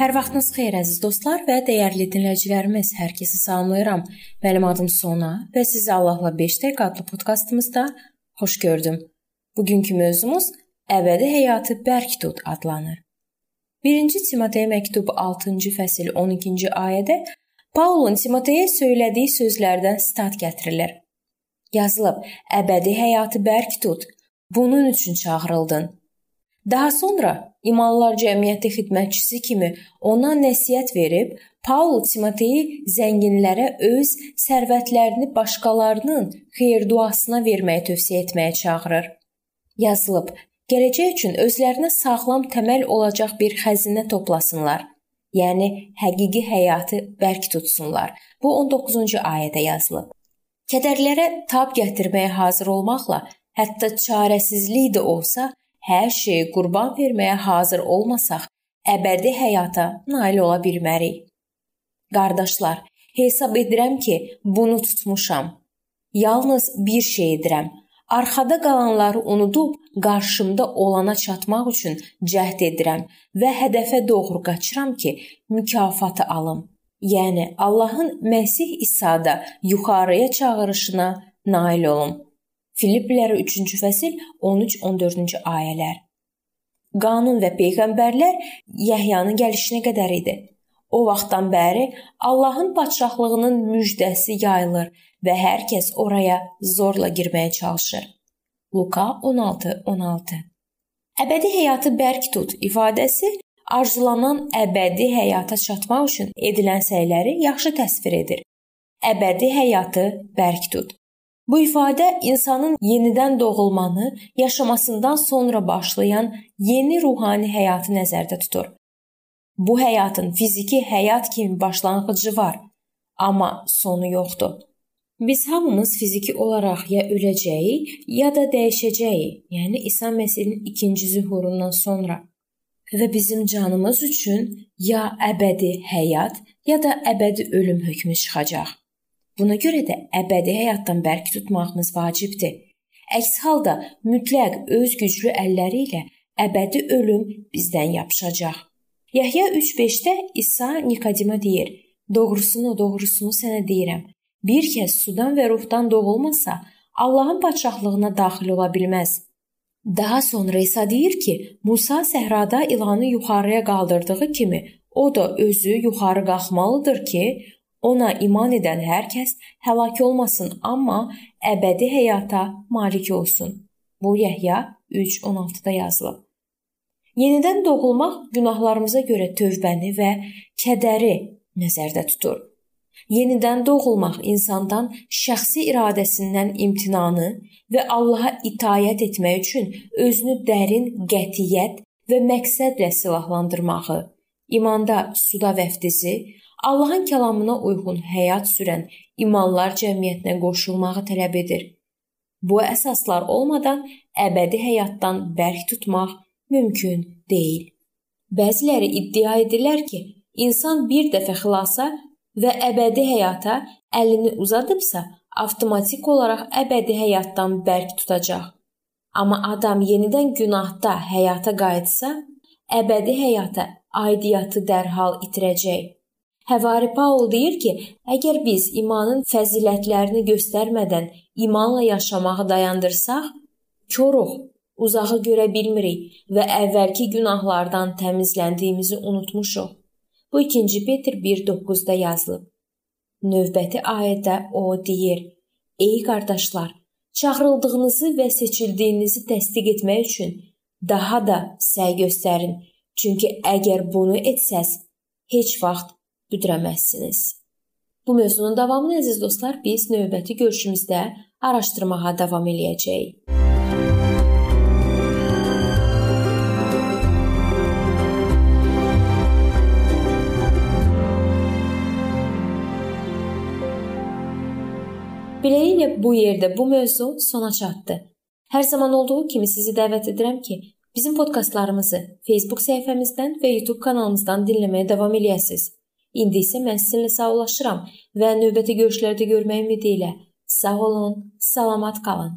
Hər vaxtınız xeyir əziz dostlar və dəyərli dinləyicilərimiz. Hər kəsi salamlayıram. Mənim adım Sona və sizi Allahla 5 dəqiqə adlı podkastımızda xoş gördüm. Bugünkü mövzumuz əbədi həyatı bərk tut adlanır. 1-ci Timoteyə məktubu 6-cı fəsil 12-ci ayədə Paulun Timoteyə söylədiyi sözlərdən sitat gətirilir. Yazılıb: Əbədi həyatı bərk tut. Bunun üçün çağırıldın. Daha sonra İmanlılar Cəmiyyəti xidmətçisi kimi ona nəsihət verib, Paul Timoteyi zənginlərə öz sərvətlərini başqalarının xeyir-duasına verməyi tövsiyə etməyə çağırır. Yazılıb: Gələcək üçün özlərinə sağlam təməl olacaq bir xəzinə toplasınlar. Yəni həqiqi həyatı bərk tutsunlar. Bu 19-cu ayədə yazılıb. Kədərlərə tab gətirməyə hazır olmaqla, hətta çarəsizlik də olsa, hər şeyi qurban verməyə hazır olmasaq, əbədi həyata nail ola bilmərik. Qardaşlar, hesab edirəm ki, bunu tutmuşam. Yalnız bir şey edirəm. Arxada qalanları unudub qarşımda olana çatmaq üçün cəhd edirəm və hədəfə doğru qaçıram ki, mükafatı alım. Yəni Allahın Məsih İsa'da yuxarıya çağırışına nail olum. Filippilərə 3-cü fəsil 13-14-cü ayələr. Qanun və peyğəmbərlər Yəhyanın gəlişinə qədər idi. O vaxtdan bəri Allahın padşahlığının müjdəsi yayılır və hər kəs oraya zorla girməyə çalışır. Luka 16:16. Əbədi həyatı bərk tut ifadəsi arzulanan əbədi həyata çatmaq üçün edilən səyləri yaxşı təsvir edir. Əbədi həyatı bərk tut. Bu ifadə insanın yenidən doğulmanı, yaşamasından sonra başlayan yeni ruhani həyatı nəzərdə tutur. Bu həyatın fiziki həyat kimi başlanğıcı var, amma sonu yoxdur. Biz hamımız fiziki olaraq ya öləcəyik, ya da dəyişəcəyik. Yəni İsa Məsihin ikinci zühurundan sonra və bizim canımız üçün ya əbədi həyat, ya da əbədi ölüm hökmü çıxacaq. Buna görə də əbədi həyatdan bərk tutmağımız vacibdir. Əks halda mütləq öz güclü əlləri ilə əbədi ölüm bizdən yapışacaq. Yahya 3:5-də İsa Nikodimə deyir: "Doğrusunu, doğrusunu sənə deyirəm. Bir kəs sudan və ruhdan doğulmasa, Allahın padşahlığına daxil ola bilməz." Daha sonra İsa deyir ki, Musa səhrada ilanı yuxarıya qaldırdığı kimi, o da özü yuxarı qalxmalıdır ki, Ona iman edən hər kəs həlak olmasın, amma əbədi həyata malik olsun. Bu Yəhya 3:16-da yazılıb. Yenidən doğulmaq günahlarımıza görə tövbəni və kədəri nəzərdə tutur. Yenidən doğulmaq insandan şəxsi iradəsindən imtinanı və Allaha itayət etmək üçün özünü dərin qətiyyət və məqsədlə silahlandırmağı, imanda suda vəfdizi, Allahın kəlamına uyğun həyat sürən imanlar cəmiyyətinə qoşulmağı tələb edir. Bu əsaslar olmadan əbədi həyatdan bərk tutmaq mümkün deyil. Bəziləri iddia edirlər ki, insan bir dəfə xilasa və əbədi həyata əlini uzadıbsa, avtomatik olaraq əbədi həyatdan bərk tutacaq. Amma adam yenidən günahda həyata qayıtsa, əbədi həyata aidiyyatı dərhal itirəcək. Həvari Paul deyir ki, əgər biz imanın fəzilətlərini göstərmədən imanla yaşamağı dayandırsaq, koruq, uzağı görə bilmirik və əvvəlki günahlardan təmizləndiyimizi unutmuşuq. Bu 2-ci Petr 1:9-da yazılıb. Növbəti ayədə o deyir: Ey qardaşlar, çağırıldığınızı və seçildiyinizi təsdiq etmək üçün daha da səy göstərin. Çünki əgər bunu etsəz, heç vaxt büdürəməzsiniz. Bu mövzunun davamını əziz dostlar biz növbəti görüşümüzdə araşdırmağa davam eləyəcəyik. Beləliklə bu yerdə bu mövzu sona çatdı. Hər zaman olduğu kimi sizi dəvət edirəm ki, bizim podkastlarımızı Facebook səhifəmizdən və YouTube kanalımızdan dinləməyə davam eləyəsiniz. İndi isə mən sizinlə sağollaşıram və növbəti görüşlərdə görməyə ümidi ilə sağ olun, salamat qalın.